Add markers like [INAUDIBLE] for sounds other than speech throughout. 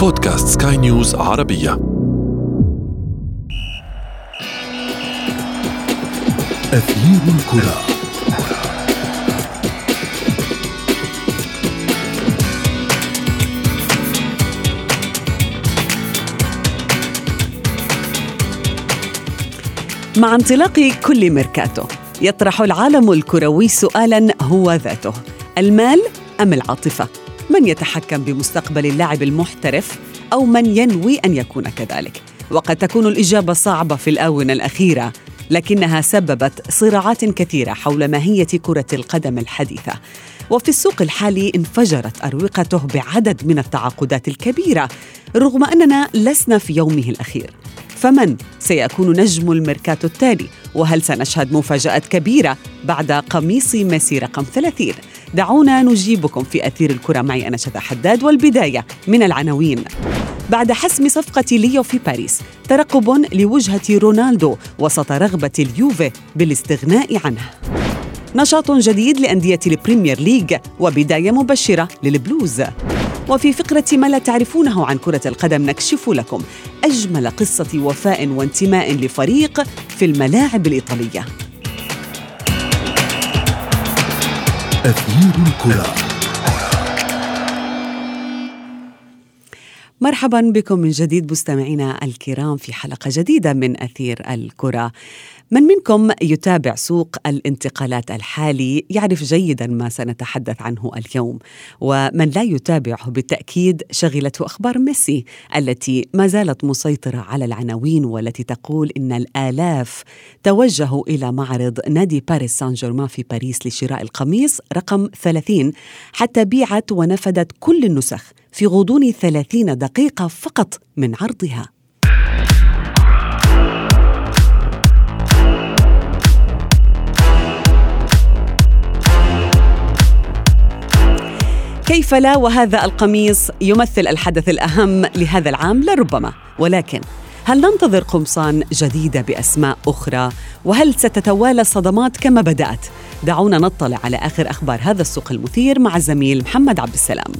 بودكاست سكاي نيوز عربية. أثير الكرة. مع انطلاق كل ميركاتو يطرح العالم الكروي سؤالا هو ذاته المال أم العاطفة؟ من يتحكم بمستقبل اللاعب المحترف أو من ينوي أن يكون كذلك. وقد تكون الإجابة صعبة في الآونة الأخيرة لكنها سببت صراعات كثيرة حول ماهية كرة القدم الحديثة. وفي السوق الحالي انفجرت أروقته بعدد من التعاقدات الكبيرة رغم أننا لسنا في يومه الأخير. فمن سيكون نجم الميركاتو التالي؟ وهل سنشهد مفاجآت كبيرة بعد قميص ميسي رقم 30 دعونا نجيبكم في أثير الكرة معي أنا شذى حداد والبداية من العناوين. بعد حسم صفقة ليو في باريس ترقب لوجهة رونالدو وسط رغبة اليوفي بالاستغناء عنه. نشاط جديد لأندية البريمير ليج وبداية مبشرة للبلوز. وفي فقرة ما لا تعرفونه عن كرة القدم نكشف لكم أجمل قصة وفاء وانتماء لفريق في الملاعب الإيطالية. أثير الكرة. مرحبا بكم من جديد مستمعينا الكرام في حلقة جديدة من أثير الكرة. من منكم يتابع سوق الانتقالات الحالي يعرف جيدا ما سنتحدث عنه اليوم. ومن لا يتابعه بالتأكيد شغلته أخبار ميسي التي ما زالت مسيطرة على العناوين والتي تقول إن الآلاف توجهوا إلى معرض نادي باريس سان جيرمان في باريس لشراء القميص رقم 30 حتى بيعت ونفدت كل النسخ في غضون 30 دقيقة فقط من عرضها كيف لا وهذا القميص يمثل الحدث الأهم لهذا العام لربما ولكن هل ننتظر قمصان جديدة بأسماء أخرى؟ وهل ستتوالى الصدمات كما بدأت؟ دعونا نطلع على آخر أخبار هذا السوق المثير مع الزميل محمد عبد السلام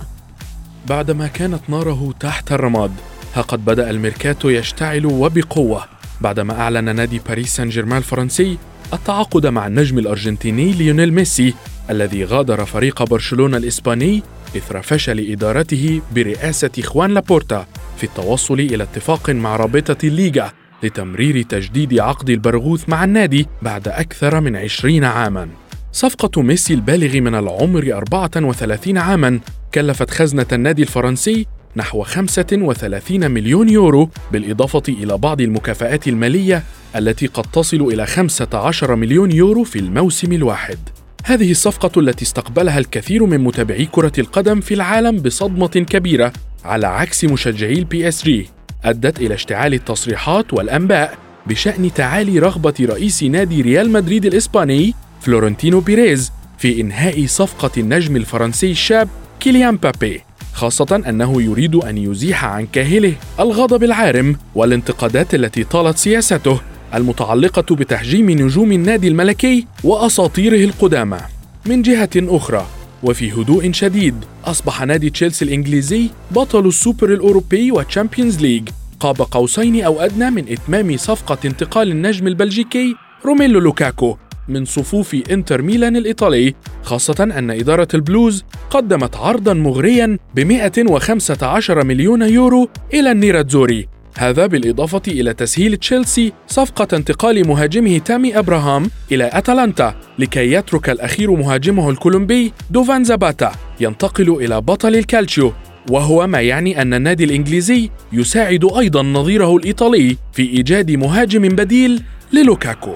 بعدما كانت ناره تحت الرماد ها قد بدأ الميركاتو يشتعل وبقوة. بعدما أعلن نادي باريس سان جيرمان الفرنسي التعاقد مع النجم الأرجنتيني ليونيل ميسي الذي غادر فريق برشلونة الإسباني إثر فشل إدارته برئاسة خوان لابورتا في التوصل إلى اتفاق مع رابطة الليغا لتمرير تجديد عقد البرغوث مع النادي بعد أكثر من عشرين عاماً. صفقة ميسي البالغ من العمر 34 عاماً كلفت خزنة النادي الفرنسي نحو 35 مليون يورو بالإضافة إلى بعض المكافآت المالية التي قد تصل إلى 15 مليون يورو في الموسم الواحد. هذه الصفقة التي استقبلها الكثير من متابعي كرة القدم في العالم بصدمة كبيرة على عكس مشجعي البي اس جي أدت إلى اشتعال التصريحات والأنباء بشأن تعالي رغبة رئيس نادي ريال مدريد الإسباني فلورنتينو بيريز في إنهاء صفقة النجم الفرنسي الشاب كيليان مبابي خاصة أنه يريد أن يزيح عن كاهله الغضب العارم والانتقادات التي طالت سياسته المتعلقة بتحجيم نجوم النادي الملكي وأساطيره القدامى. من جهة أخرى، وفي هدوء شديد، أصبح نادي تشيلسي الإنجليزي بطل السوبر الأوروبي والتشامبيونز ليج قاب قوسين أو أدنى من إتمام صفقة انتقال النجم البلجيكي روميلو لوكاكو من صفوف إنتر ميلان الإيطالي خاصة أن إدارة البلوز قدمت عرضا مغريا ب 115 مليون يورو إلى النيراتزوري هذا بالإضافة إلى تسهيل تشيلسي صفقة انتقال مهاجمه تامي أبراهام إلى أتلانتا لكي يترك الأخير مهاجمه الكولومبي دوفان زاباتا ينتقل إلى بطل الكالتشيو. وهو ما يعني أن النادي الإنجليزي يساعد أيضا نظيره الإيطالي في إيجاد مهاجم بديل للوكاكو.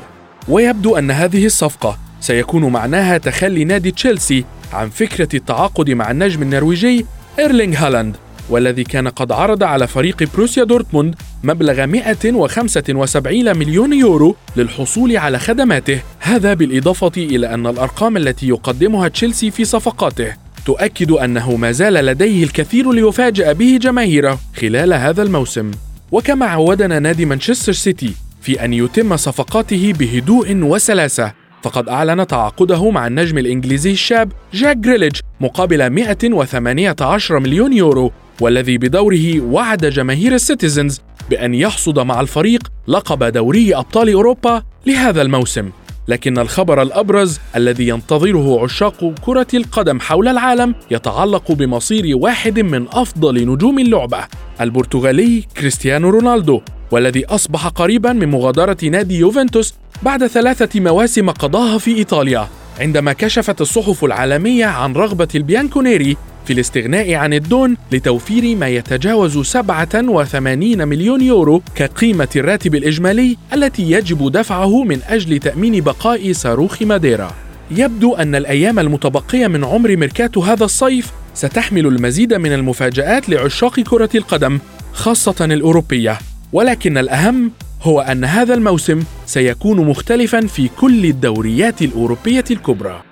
ويبدو أن هذه الصفقة سيكون معناها تخلي نادي تشيلسي عن فكرة التعاقد مع النجم النرويجي إيرلينغ هالاند والذي كان قد عرض على فريق بروسيا دورتموند مبلغ 175 مليون يورو للحصول على خدماته. هذا بالإضافة إلى أن الأرقام التي يقدمها تشيلسي في صفقاته تؤكد أنه ما زال لديه الكثير ليفاجأ به جماهيره خلال هذا الموسم. وكما عودنا نادي مانشستر سيتي في أن يتم صفقاته بهدوء وسلاسة. فقد أعلن تعاقده مع النجم الإنجليزي الشاب جاك جريليش مقابل 118 مليون يورو والذي بدوره وعد جماهير السيتيزنز بأن يحصد مع الفريق لقب دوري أبطال أوروبا لهذا الموسم. لكن الخبر الأبرز الذي ينتظره عشاق كرة القدم حول العالم يتعلق بمصير واحد من أفضل نجوم اللعبة البرتغالي كريستيانو رونالدو والذي أصبح قريبا من مغادرة نادي يوفنتوس بعد ثلاثة مواسم قضاها في إيطاليا عندما كشفت الصحف العالمية عن رغبة البيانكونيري في الاستغناء عن الدون لتوفير ما يتجاوز 87 مليون يورو كقيمة الراتب الإجمالي التي يجب دفعه من أجل تأمين بقاء صاروخ ماديرا. يبدو أن الأيام المتبقية من عمر ميركاتو هذا الصيف ستحمل المزيد من المفاجآت لعشاق كرة القدم خاصة الأوروبية، ولكن الأهم هو أن هذا الموسم سيكون مختلفا في كل الدوريات الأوروبية الكبرى.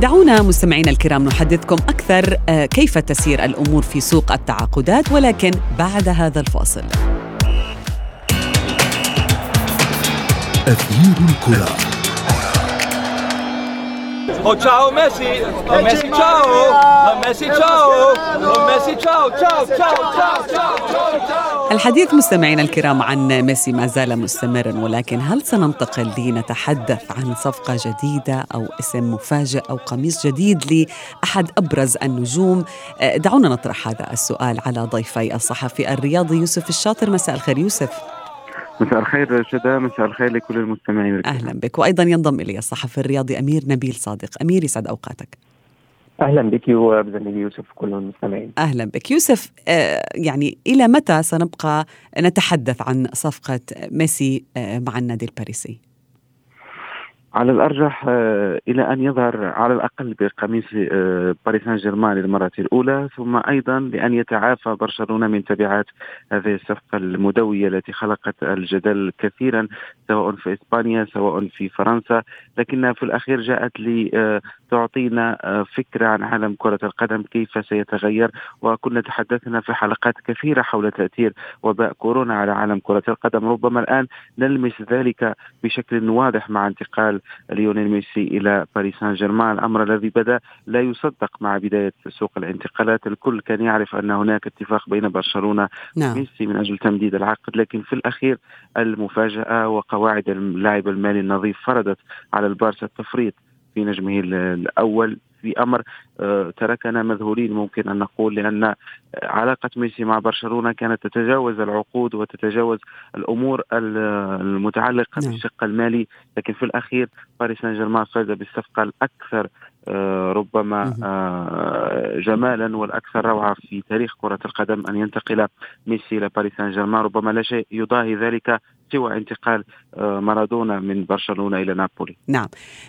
دعونا مستمعينا الكرام نحدثكم أكثر آه، كيف تسير الأمور في سوق التعاقدات ولكن بعد هذا الفاصل. أثير الكرة Oh ciao Messi! Oh, Messi ciao! Oh, Messi ciao! Oh, Messi ciao! Ciao ciao ciao ciao ciao ciao! الحديث مستمعينا الكرام عن ميسي ما زال مستمرا ولكن هل سننتقل لنتحدث عن صفقة جديدة أو اسم مفاجئ أو قميص جديد لأحد أبرز النجوم آه، دعونا نطرح هذا السؤال على ضيفي الصحفي الرياضي يوسف الشاطر مساء الخير يوسف مساء الخير شدا مساء الخير لكل المستمعين. أهلا بك. وأيضا ينضم إلي الصحفي الرياضي أمير نبيل صادق. أمير يسعد أوقاتك. أهلا بك وبزميلي يوسف وكل المستمعين. أهلا بك. يوسف آه، يعني إلى متى سنبقى نتحدث عن صفقة ميسي آه، مع النادي الباريسي؟ على الأرجح آه، إلى أن يظهر على الأقل بقميص آه، باريس سان جيرمان للمرة الأولى ثم أيضا لأن يتعافى برشلونة من تبعات هذه الصفقة المدوية التي خلقت الجدل كثيرا سواء في إسبانيا سواء في فرنسا لكنها في الأخير جاءت لتعطينا آه، فكرة عن عالم كرة القدم كيف سيتغير وكنا تحدثنا في حلقات كثيرة حول تأثير وباء كورونا على عالم كرة القدم. ربما الآن نلمس ذلك بشكل واضح مع انتقال ليونيل ميسي إلى باريس سان جيرمان الأمر الذي بدأ لا يصدق مع بداية سوق الانتقالات. الكل كان يعرف أن هناك اتفاق بين برشلونة نعم. وميسي من أجل تمديد العقد لكن في الأخير المفاجأة وقواعد اللاعب المالي النظيف فرضت على البارسا التفريط في نجمه الأول. في أمر آه، تركنا مذهولين ممكن أن نقول لأن علاقة ميسي مع برشلونة كانت تتجاوز العقود وتتجاوز الأمور المتعلقة نعم. بالشق المالي لكن في الأخير باريس سان جيرمان فاز بالصفقه الأكثر آه، ربما. آه، جمالا والأكثر روعة في تاريخ كرة القدم أن ينتقل ميسي إلى باريس سان جيرمان ربما لا شيء يضاهي ذلك سوى انتقال آه، مارادونا من برشلونة إلى نابولي. نعم.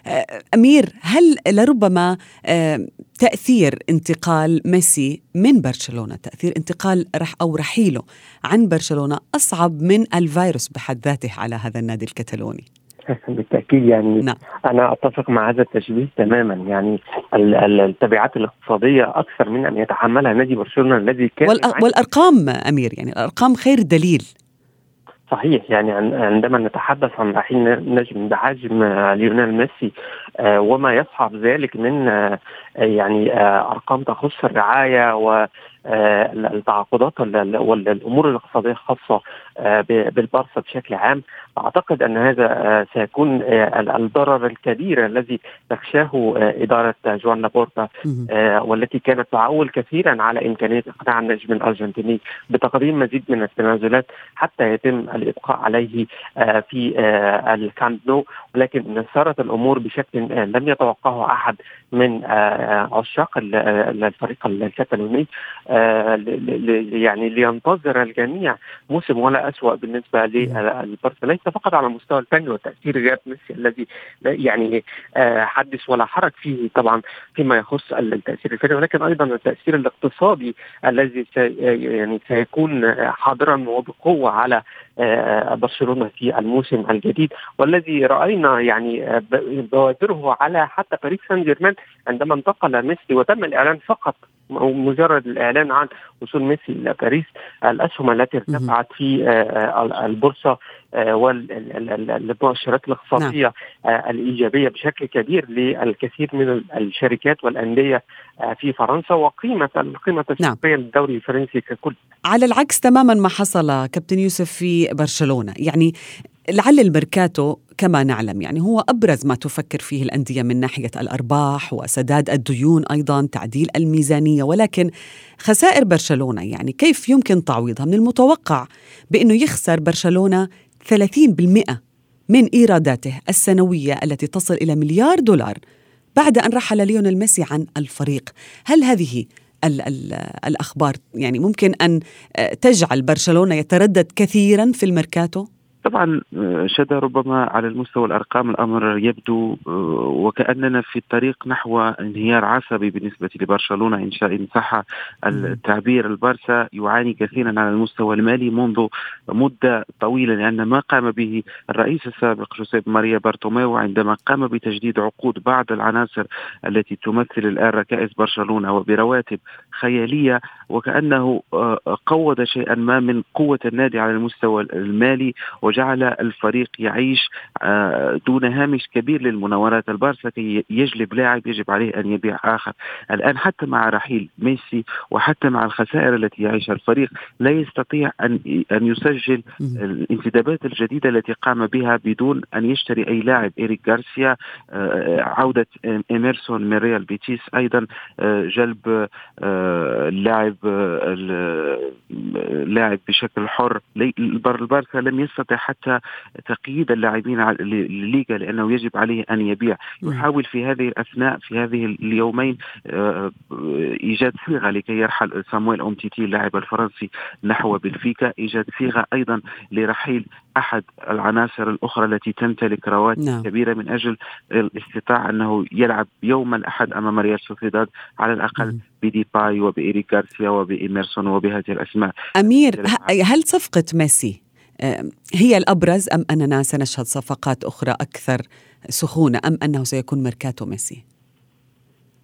آه، أمير هل لربما آه، تأثير انتقال ميسي من برشلونة تأثير انتقال رح أو رحيله عن برشلونة أصعب من الفيروس بحد ذاته على هذا النادي الكتالوني؟ [LAUGHS] بالتأكيد يعني نعم. أنا أتفق مع هذا التشبيه تماما. يعني ال- ال- التبعات الاقتصادية أكثر من أن يتحملها نادي برشلونة الذي كان والأ- والأرقام أمير يعني الأرقام خير دليل. صحيح يعني عن- عندما نتحدث عن رحيل نجم بحجم آه، ليونيل ميسي آه، وما يصحب ذلك من آه، يعني أرقام تخص الرعاية التعاقدات وال- والامور الاقتصادية الخاصة آه، بالبارسا بشكل عام أعتقد أن هذا آه، سيكون آه، ال- الضرر الكبير الذي تخشاه آه، إدارة جوان لابورتا. آه، والتي كانت تعول كثيرا على إمكانية إقناع النجم الأرجنتيني بتقديم مزيد من التنازلات حتى يتم الإبقاء عليه آه، في آه، الكامب نو ولكن سارت الأمور بشكل آه، لم يتوقعه أحد من آه، عشاق ال- ال- الفريق الكتالوني آه، يعني لينتظر الجميع موسم ولا اسوء بالنسبة للبارسا ليس فقط على المستوى الفني وتأثير غياب ميسي الذي يعني آه، حدث ولا حرج فيه طبعا فيما يخص التأثير الفني ولكن أيضا التأثير الاقتصادي الذي سي يعني سيكون حاضرا وبقوة على آه، برشلونة في الموسم الجديد. والذي رأينا يعني آه، بوادره على حتى باريس سان جيرمان عندما انتقل ميسي وتم الإعلان فقط مجرد الإعلان عن وصول ميسي إلى باريس الأسهم التي ارتفعت في البورصة والمؤشرات الاقتصادية نعم. الإيجابية بشكل كبير للكثير من الشركات والأندية في فرنسا وقيمة القيمه التسويقيه نعم. للدوري الفرنسي ككل. على العكس تماما ما حصل كابتن يوسف في برشلونة، يعني لعل الميركاتو كما نعلم. يعني هو أبرز ما تفكر فيه الأندية من ناحية الأرباح وسداد الديون أيضا تعديل الميزانية ولكن خسائر برشلونة يعني كيف يمكن تعويضها؟ من المتوقع بأنه يخسر برشلونة 30% من إيراداته السنوية التي تصل إلى مليار دولار بعد أن رحل ليونيل ميسي عن الفريق. هل هذه ال ال الأخبار يعني ممكن أن تجعل برشلونة يتردد كثيرا في الميركاتو؟ طبعا آه، شذى ربما على المستوى الأرقام الأمر يبدو آه، وكأننا في الطريق نحو انهيار عصبي بالنسبة لبرشلونة إن شاء إن صح التعبير. البارسا يعاني كثيرا على المستوى المالي منذ مدة طويلة لأن ما قام به الرئيس السابق جوزيف ماريا بارتوميو عندما قام بتجديد عقود بعض العناصر التي تمثل الآن ركائز برشلونة وبرواتب خيالية وكأنه آه، قوض شيئا ما من قوة النادي على المستوى المالي وجعل الفريق يعيش آه، دون هامش كبير للمناورات. البارسا كي يجلب لاعب يجب عليه أن يبيع آخر. الآن حتى مع رحيل ميسي وحتى مع الخسائر التي يعيشها الفريق لا يستطيع أن أن يسجل الانتدابات الجديدة التي قام بها بدون أن يشتري أي لاعب. إيريك غارسيا آه، عودة إيميرسون من ريال بيتيس. أيضا آه، جلب اللاعب اللاعب بشكل حر. البارسا لم يستطع حتى تقييد اللاعبين للليغا لأنه يجب عليه أن يبيع. يحاول في هذه الأثناء في هذه اليومين آه، إيجاد صيغة لكي يرحل سامويل أومتيتي اللاعب الفرنسي نحو بنفيكا إيجاد صيغة أيضا لرحيل أحد العناصر الأخرى التي تمتلك رواتب نعم. كبيرة من أجل الاستطاعة أنه يلعب يوم الأحد أمام ريال سوسيداد على الأقل بديباي وبإيريك غارسيا وبإيميرسون وبهذه الأسماء. أمير هل صفقة ميسي هي الأبرز أم أننا سنشهد صفقات أخرى أكثر سخونة أم أنه سيكون ميركاتو ميسي؟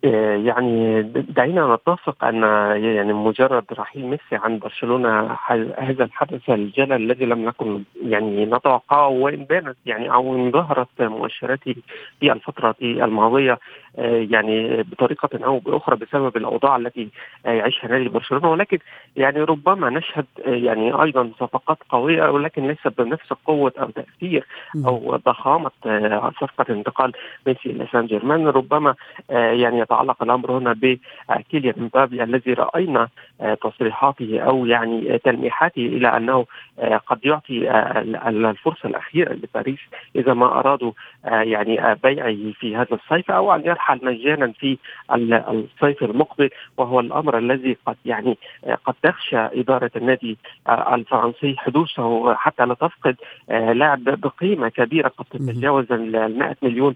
آه، يعني دعينا نتفق أن يعني مجرد رحيل ميسي عن برشلونة هذا الحدث الجلل الذي لم نكن يعني نتوقعه وإن بانت يعني أو إن ظهرت مؤشراته في الفترة الماضية آه، يعني بطريقة أو بأخرى بسبب الأوضاع التي يعيشها نادي برشلونة. ولكن يعني ربما نشهد آه، يعني أيضا صفقات قوية ولكن ليس بنفس قوة أو تأثير أو ضخامة صفقة انتقال ميسي إلى سان جيرمان. ربما يعني يتعلق الأمر هنا بكيليان مبابي الذي رأينا آه، تصريحاته أو يعني تلميحاته إلى أنه آه، قد يعطي آه، الفرصة الأخيرة لباريس إذا ما أرادوا يعني بيعه في هذا الصيف أو أن يرحل مجانا في الصيف المقبل وهو الأمر الذي قد يعني قد تخشى إدارة النادي الفرنسي حدوثه حتى لا تفقد لاعب بقيمة كبيرة قد تتجاوز ال 100 مليون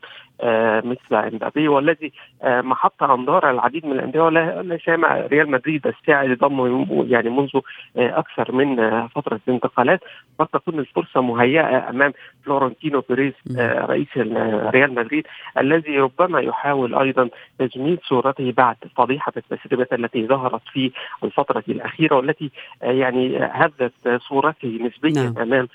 مثل إمبابي والذي محط انظار العديد من الأندية ولا سيما ريال مدريد الساعي لضمه يعني منذ أكثر من فترة الانتقالات قد تكون الفرصة مهيئة أمام فلورنتينو بيريز رئيس ريال مدريد الذي ربما يحاول أيضا تجميل صورته بعد فضيحة التسريبات التي ظهرت في الفترة الأخيرة والتي يعني هزت صورته نسبيا نعم. أمام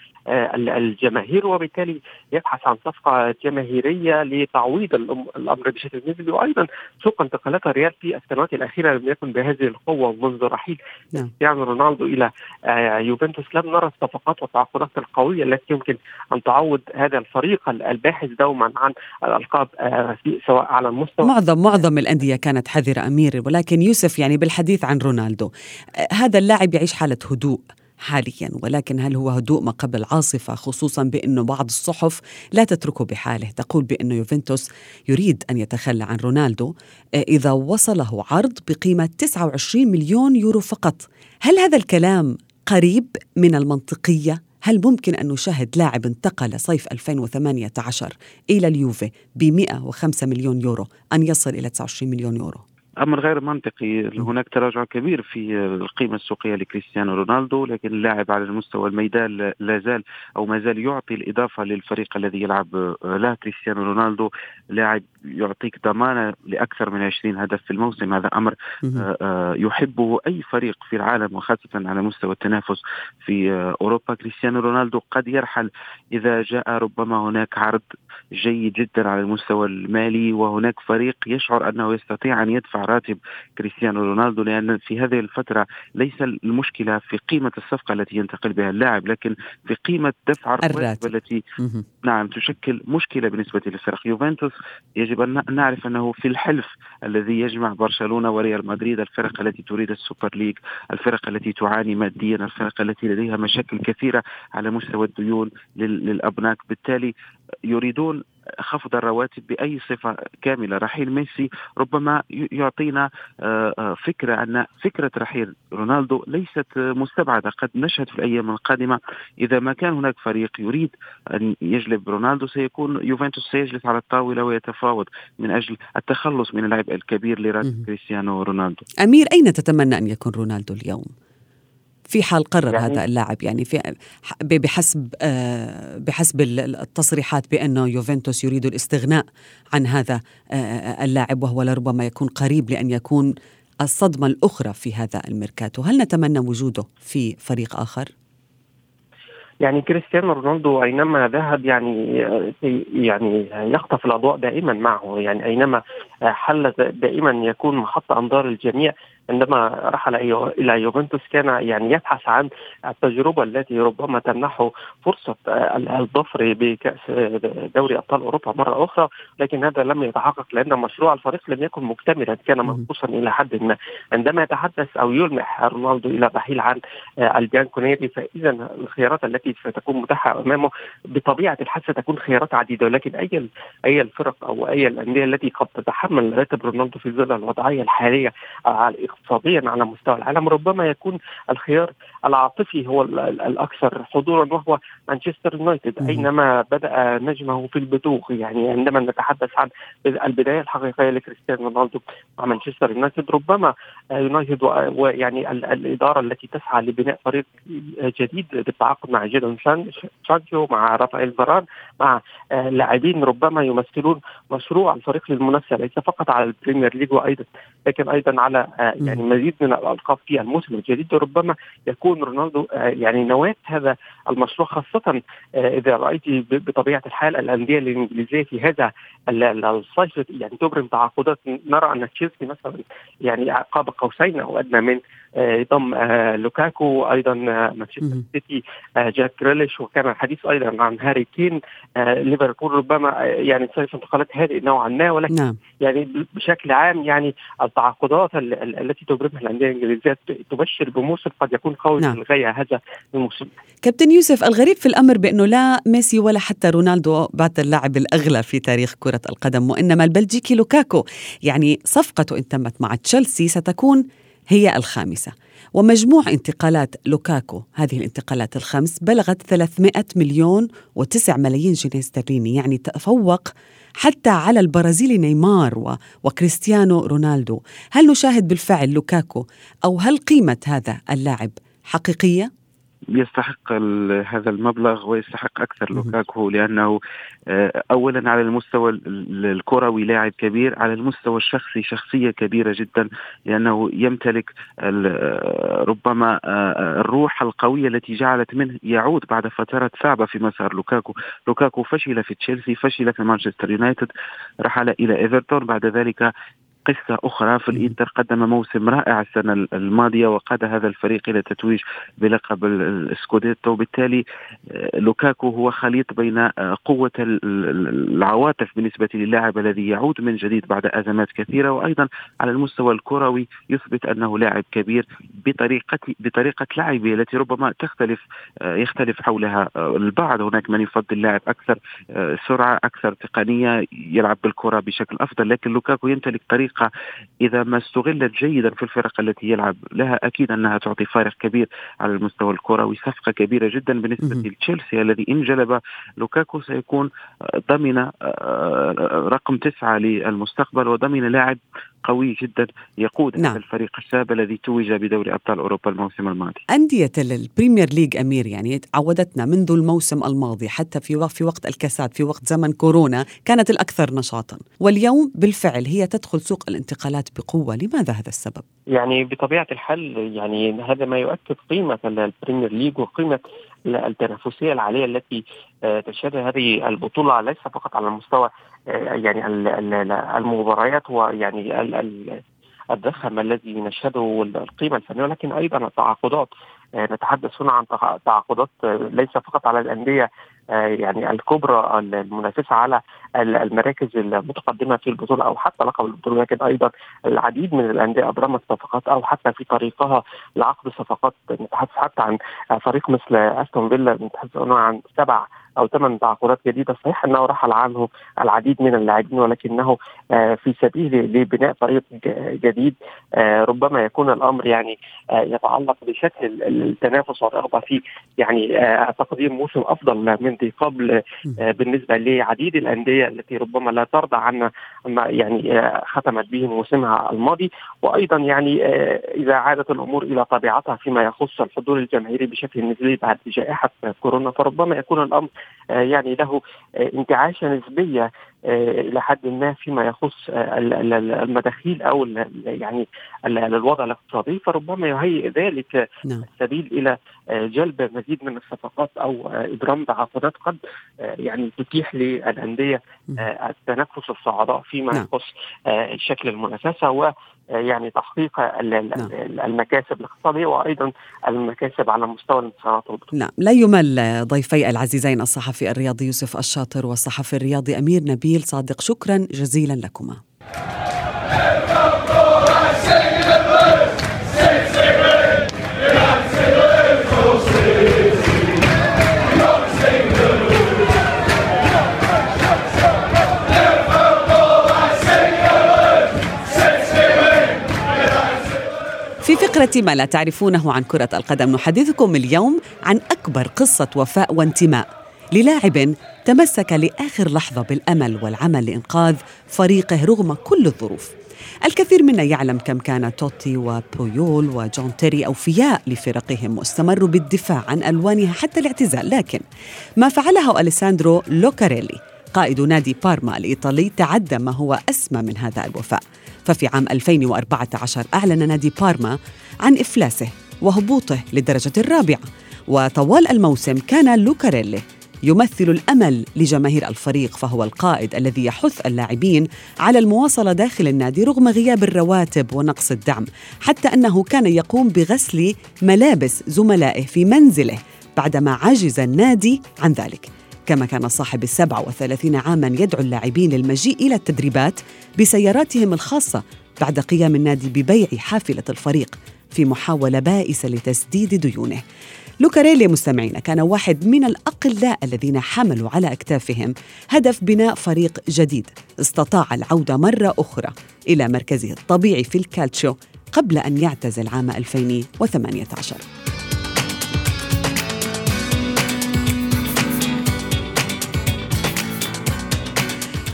الجماهير وبالتالي يبحث عن صفقة جماهيرية لتعويض الأمر بشكل نسبي. وأيضا سوق انتقالات الريال في السنوات الأخيرة لم يكن بهذه القوة منذ رحيل نعم. كريستيانو رونالدو إلى آه، يوفنتوس. لم نرى الصفقات والتعاقدات القوية التي يمكن أن تعوض هذا الفريق الباحث دوما عن الألقاب آه، سواء على المستوى. معظم معظم الأندية كانت حذرة امير ولكن يوسف يعني بالحديث عن رونالدو آه، هذا اللاعب يعيش حالة هدوء. حاليا ولكن هل هو هدوء ما قبل العاصفة خصوصا بأنه بعض الصحف لا تتركه بحاله تقول بأنه يوفنتوس يريد أن يتخلى عن رونالدو آه، إذا وصله عرض بقيمة 29 مليون يورو فقط هل هذا الكلام قريب من المنطقية؟ هل ممكن أن نشاهد لاعب انتقل صيف 2018 إلى اليوفي ب 105 مليون يورو أن يصل إلى 29 مليون يورو؟ أمر غير منطقي. هناك تراجع كبير في القيمة السوقية لكريستيانو رونالدو لكن اللاعب على المستوى الميدان لا زال أو ما زال يعطي الإضافة للفريق الذي يلعب له. كريستيانو رونالدو لاعب يعطيك ضمانة لأكثر من 20 هدف في الموسم. هذا أمر آه، آه، يحبه أي فريق في العالم وخاصة على مستوى التنافس في آه، أوروبا. كريستيانو رونالدو قد يرحل إذا جاء ربما هناك عرض جيد جدا على المستوى المالي وهناك فريق يشعر أنه يستطيع أن يدفع راتب كريستيانو رونالدو لأن في هذه الفترة ليس المشكلة في قيمة الصفقة التي ينتقل بها اللاعب لكن في قيمة دفع الراتب التي نعم تشكل مشكلة بالنسبة للفرق يوفنتوس. يجب أن نعرف أنه في الحلف الذي يجمع برشلونة وريال مدريد الفرق التي تريد السوبر ليج الفرق التي تعاني ماديا الفرق التي لديها مشاكل كثيرة على مستوى الديون للأبناك. بالتالي يريدون خفض الرواتب بأي صفة كاملة. رحيل ميسي ربما يعطينا آه، آه، فكرة أن فكرة رحيل رونالدو ليست مستبعدة. قد نشهد في الأيام القادمة إذا ما كان هناك فريق يريد أن يجلب رونالدو سيكون يوفنتوس سيجلس على الطاولة ويتفاوض من أجل التخلص من اللاعب الكبير لراتب كريستيانو رونالدو. أمير أين تتمنى أن يكون رونالدو اليوم؟ في حال قرر يعني هذا اللاعب يعني في بحسب آه، بحسب التصريحات بانه يوفنتوس يريد الاستغناء عن هذا آه، اللاعب وهو لربما يكون قريب لأن يكون الصدمة الأخرى في هذا الميركاتو، هل نتمنى وجوده في فريق آخر؟ يعني كريستيانو رونالدو أينما ذهب يعني يعني يخطف الأضواء دائما معه يعني أينما حل دائما يكون محط أنظار الجميع عندما رحل إلى يوفنتوس كان يعني يبحث عن التجربة التي ربما تمنحه فرصة الظفر بكأس دوري أبطال أوروبا مرة أخرى لكن هذا لم يتحقق لأن مشروع الفريق لم يكن مكتملا كان منقوصا إلى حد ما. عندما يتحدث أو يلمح رونالدو إلى الرحيل عن البيانكونيري فاذا الخيارات التي ستكون متاحة أمامه بطبيعة الحال ستكون خيارات عديدة ولكن أي أي الفرق أو أي الأندية التي قد تتحمل راتب رونالدو في ظل الوضعية الحالية اقتصاديا على مستوى العالم ربما يكون الخيار العاطفي هو الأكثر حضورا وهو مانشستر يونايتد أينما بدأ نجمه في البزوغ يعني عندما نتحدث عن البداية الحقيقية لكريستيانو رونالدو مع مانشستر يونايتد ربما يونايتد ويعني الإدارة التي تسعى لبناء فريق جديد بالتعاقد مع جيدون سانشو مع رافائيل فاران مع لاعبين ربما يمثلون مشروع الفريق للمنافسة ليس فقط على البريمير ليج وأيضا لكن أيضا على يعني مزيد من الألقاب في الموسم الجديد ربما يكون رونالدو آه، يعني نواة هذا المشروع خاصة آه، إذا رأيت بطبيعة الحال الأندية الإنجليزية في هذا الصيف يعني تبرم تعاقدات. نرى أن تشيلسي مثلا يعني قاب قوسين أو أدنى من ضم آه، لوكاكو أيضا مانشستر سيتي جاك جريليش وكان الحديث أيضا عن هاري كين ليفربول ربما يعني صيف انتقالات هادئ نوعا ما ولكن نعم. يعني بشكل عام يعني التعاقدات التي تبرمها الأندية الإنجليزية تبشر بموسم قد يكون قوي نعم. للغايه هذا الموسم كابتن يوسف الغريب في الأمر بأنه لا ميسي ولا حتى رونالدو يعد اللاعب الأغلى في تاريخ كرة القدم وإنما البلجيكي لوكاكو يعني صفقته إن تمت مع تشيلسي ستكون هي الخامسة ومجموع انتقالات لوكاكو هذه الانتقالات الخمس بلغت 300 مليون و9 ملايين جنيه استرليني يعني تفوق حتى على البرازيلي نيمار. وكريستيانو رونالدو هل نشاهد بالفعل لوكاكو أو هل قيمة هذا اللاعب حقيقية؟ يستحق هذا المبلغ ويستحق أكثر لوكاكو لأنه آه، اولا على المستوى الكروي لاعب كبير على المستوى الشخصي شخصية كبيرة جدا لأنه يمتلك آه، ربما آه، الروح القوية التي جعلت منه يعود بعد فترات صعبة في مسار لوكاكو. لوكاكو فشل في تشيلسي فشل في مانشستر يونايتد رحل إلى إيفرتون بعد ذلك قصة أخرى. في الإنتر قدم موسم رائع السنة الماضية وقاد هذا الفريق إلى التتويج بلقب السكوديتو وبالتالي آه، لوكاكو هو خليط بين آه، قوة العواطف بالنسبة للاعب الذي يعود من جديد بعد أزمات كثيرة. وأيضا على المستوى الكروي يثبت أنه لاعب كبير بطريقة بطريقة لعبه التي ربما تختلف آه، يختلف حولها البعض. هناك من يفضل لاعب أكثر سرعة أكثر تقنية يلعب بالكرة بشكل أفضل. لكن لوكاكو يمتلك طريقة الحقيقة إذا ما استغلت جيدا في الفرق التي يلعب لها أكيد أنها تعطي فارق كبير على المستوى الكروي صفقة كبيرة جدا بالنسبة لتشيلسي الذي إن جلب لوكاكو سيكون ضمن آه، رقم تسعة للمستقبل وضمن لاعب قوي جدا يقود نعم. هذا الفريق الشاب الذي توج بدوري أبطال أوروبا الموسم الماضي أندية البريمير ليج أمير يعني عودتنا منذ الموسم الماضي حتى في وقت في وقت الكاسات في وقت زمن كورونا كانت الأكثر نشاطا واليوم بالفعل هي تدخل سوق الانتقالات بقوة لماذا هذا السبب؟ يعني بطبيعة الحال يعني هذا ما يؤكد قيمة البريمير ليج وقيمة التنافسية العالية التي آه، تشهدها هذه البطولة ليس فقط على المستوى آه، يعني ال- ال- المباريات ويعني ال- ال- الضخم الذي نشهده والقيمة الفنية ولكن أيضا التعاقدات نتحدث هنا عن تع- تعاقدات آه، ليس فقط على الأندية آه، يعني الكبرى المنافسة على ال- المراكز المتقدمة في البطولة أو حتى لقب البطولة لكن أيضا العديد من الأندية أبرمت صفقات أو حتى في طريقها لعقد صفقات. نتحدث حتى عن فريق مثل أستون فيلا نتحدث عن سبع أو ثمان تعاقدات جديدة. صحيح أنه رحل عنه العديد من اللاعبين ولكنه آه، في سبيل لبناء فريق جديد آه، ربما يكون الأمر يعني آه، يتعلق بشكل ال- التنافس والرغبة في يعني تقديم موسم أفضل من ذي قبل بالنسبة لعديد الأندية التي ربما لا ترضى عن ما يعني ختمت به موسمها الماضي. وأيضا يعني إذا عادت الأمور إلى طبيعتها فيما يخص الحضور الجماهيري بشكل نسبي بعد جائحة كورونا فربما يكون الأمر يعني له آه، انتعاشة نسبية آه، إلى حد ما فيما يخص آه، ال- ال- ال- المداخيل أو يعني ال- الوضع الاقتصادي فربما يهيئ ذلك نعم السبيل إلى آه، جلب مزيد من الصفقات أو آه، إبرام تعاقدات قد آه، يعني تتيح للأندية آه، التنفس الصعداء فيما نعم. يخص آه، شكل المنافسة و آه، يعني تحقيق نعم. ال- المكاسب الاقتصادية وأيضا المكاسب على مستوى الانتصارات. نعم لا يمل ضيفي العزيزين الصحفي الرياضي يوسف الشاطر والصحفي الرياضي أمير نبيل صادق. شكرا جزيلا لكما. في فقرة ما لا تعرفونه عن كرة القدم نحدثكم اليوم عن أكبر قصة وفاء وانتماء للاعب تمسك لآخر لحظة بالأمل والعمل لإنقاذ فريقه رغم كل الظروف. الكثير منا يعلم كم كان توتي وبويول وجون تيري أوفياء لفرقهم واستمروا بالدفاع عن ألوانها حتى الاعتزال لكن ما فعله أليساندرو لوكاريلي قائد نادي بارما الإيطالي تعدى ما هو أسمى من هذا الوفاء. ففي عام 2014 أعلن نادي بارما عن إفلاسه وهبوطه للدرجة الرابعة وطوال الموسم كان لوكاريلي يمثل الأمل لجماهير الفريق فهو القائد الذي يحث اللاعبين على المواصلة داخل النادي رغم غياب الرواتب ونقص الدعم حتى أنه كان يقوم بغسل ملابس زملائه في منزله بعدما عجز النادي عن ذلك. كما كان صاحب السبع وثلاثين عاما يدعو اللاعبين للمجيء إلى التدريبات بسياراتهم الخاصة بعد قيام النادي ببيع حافلة الفريق في محاولة بائسة لتسديد ديونه. لوكاريلي مستمعينا كان واحد من الأقلاء الذين حملوا على أكتافهم هدف بناء فريق جديد. استطاع العودة مرة أخرى إلى مركزه الطبيعي في الكالتشو قبل أن يعتزل عام 2018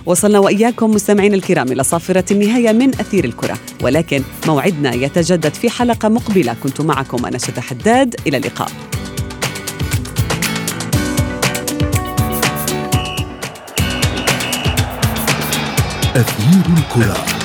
وصلنا وإياكم مستمعين الكرام إلى صافرة النهاية من أثير الكرة. ولكن موعدنا يتجدد في حلقة مقبلة. كنت معكم أنا حداد. إلى اللقاء. أثير الكرة.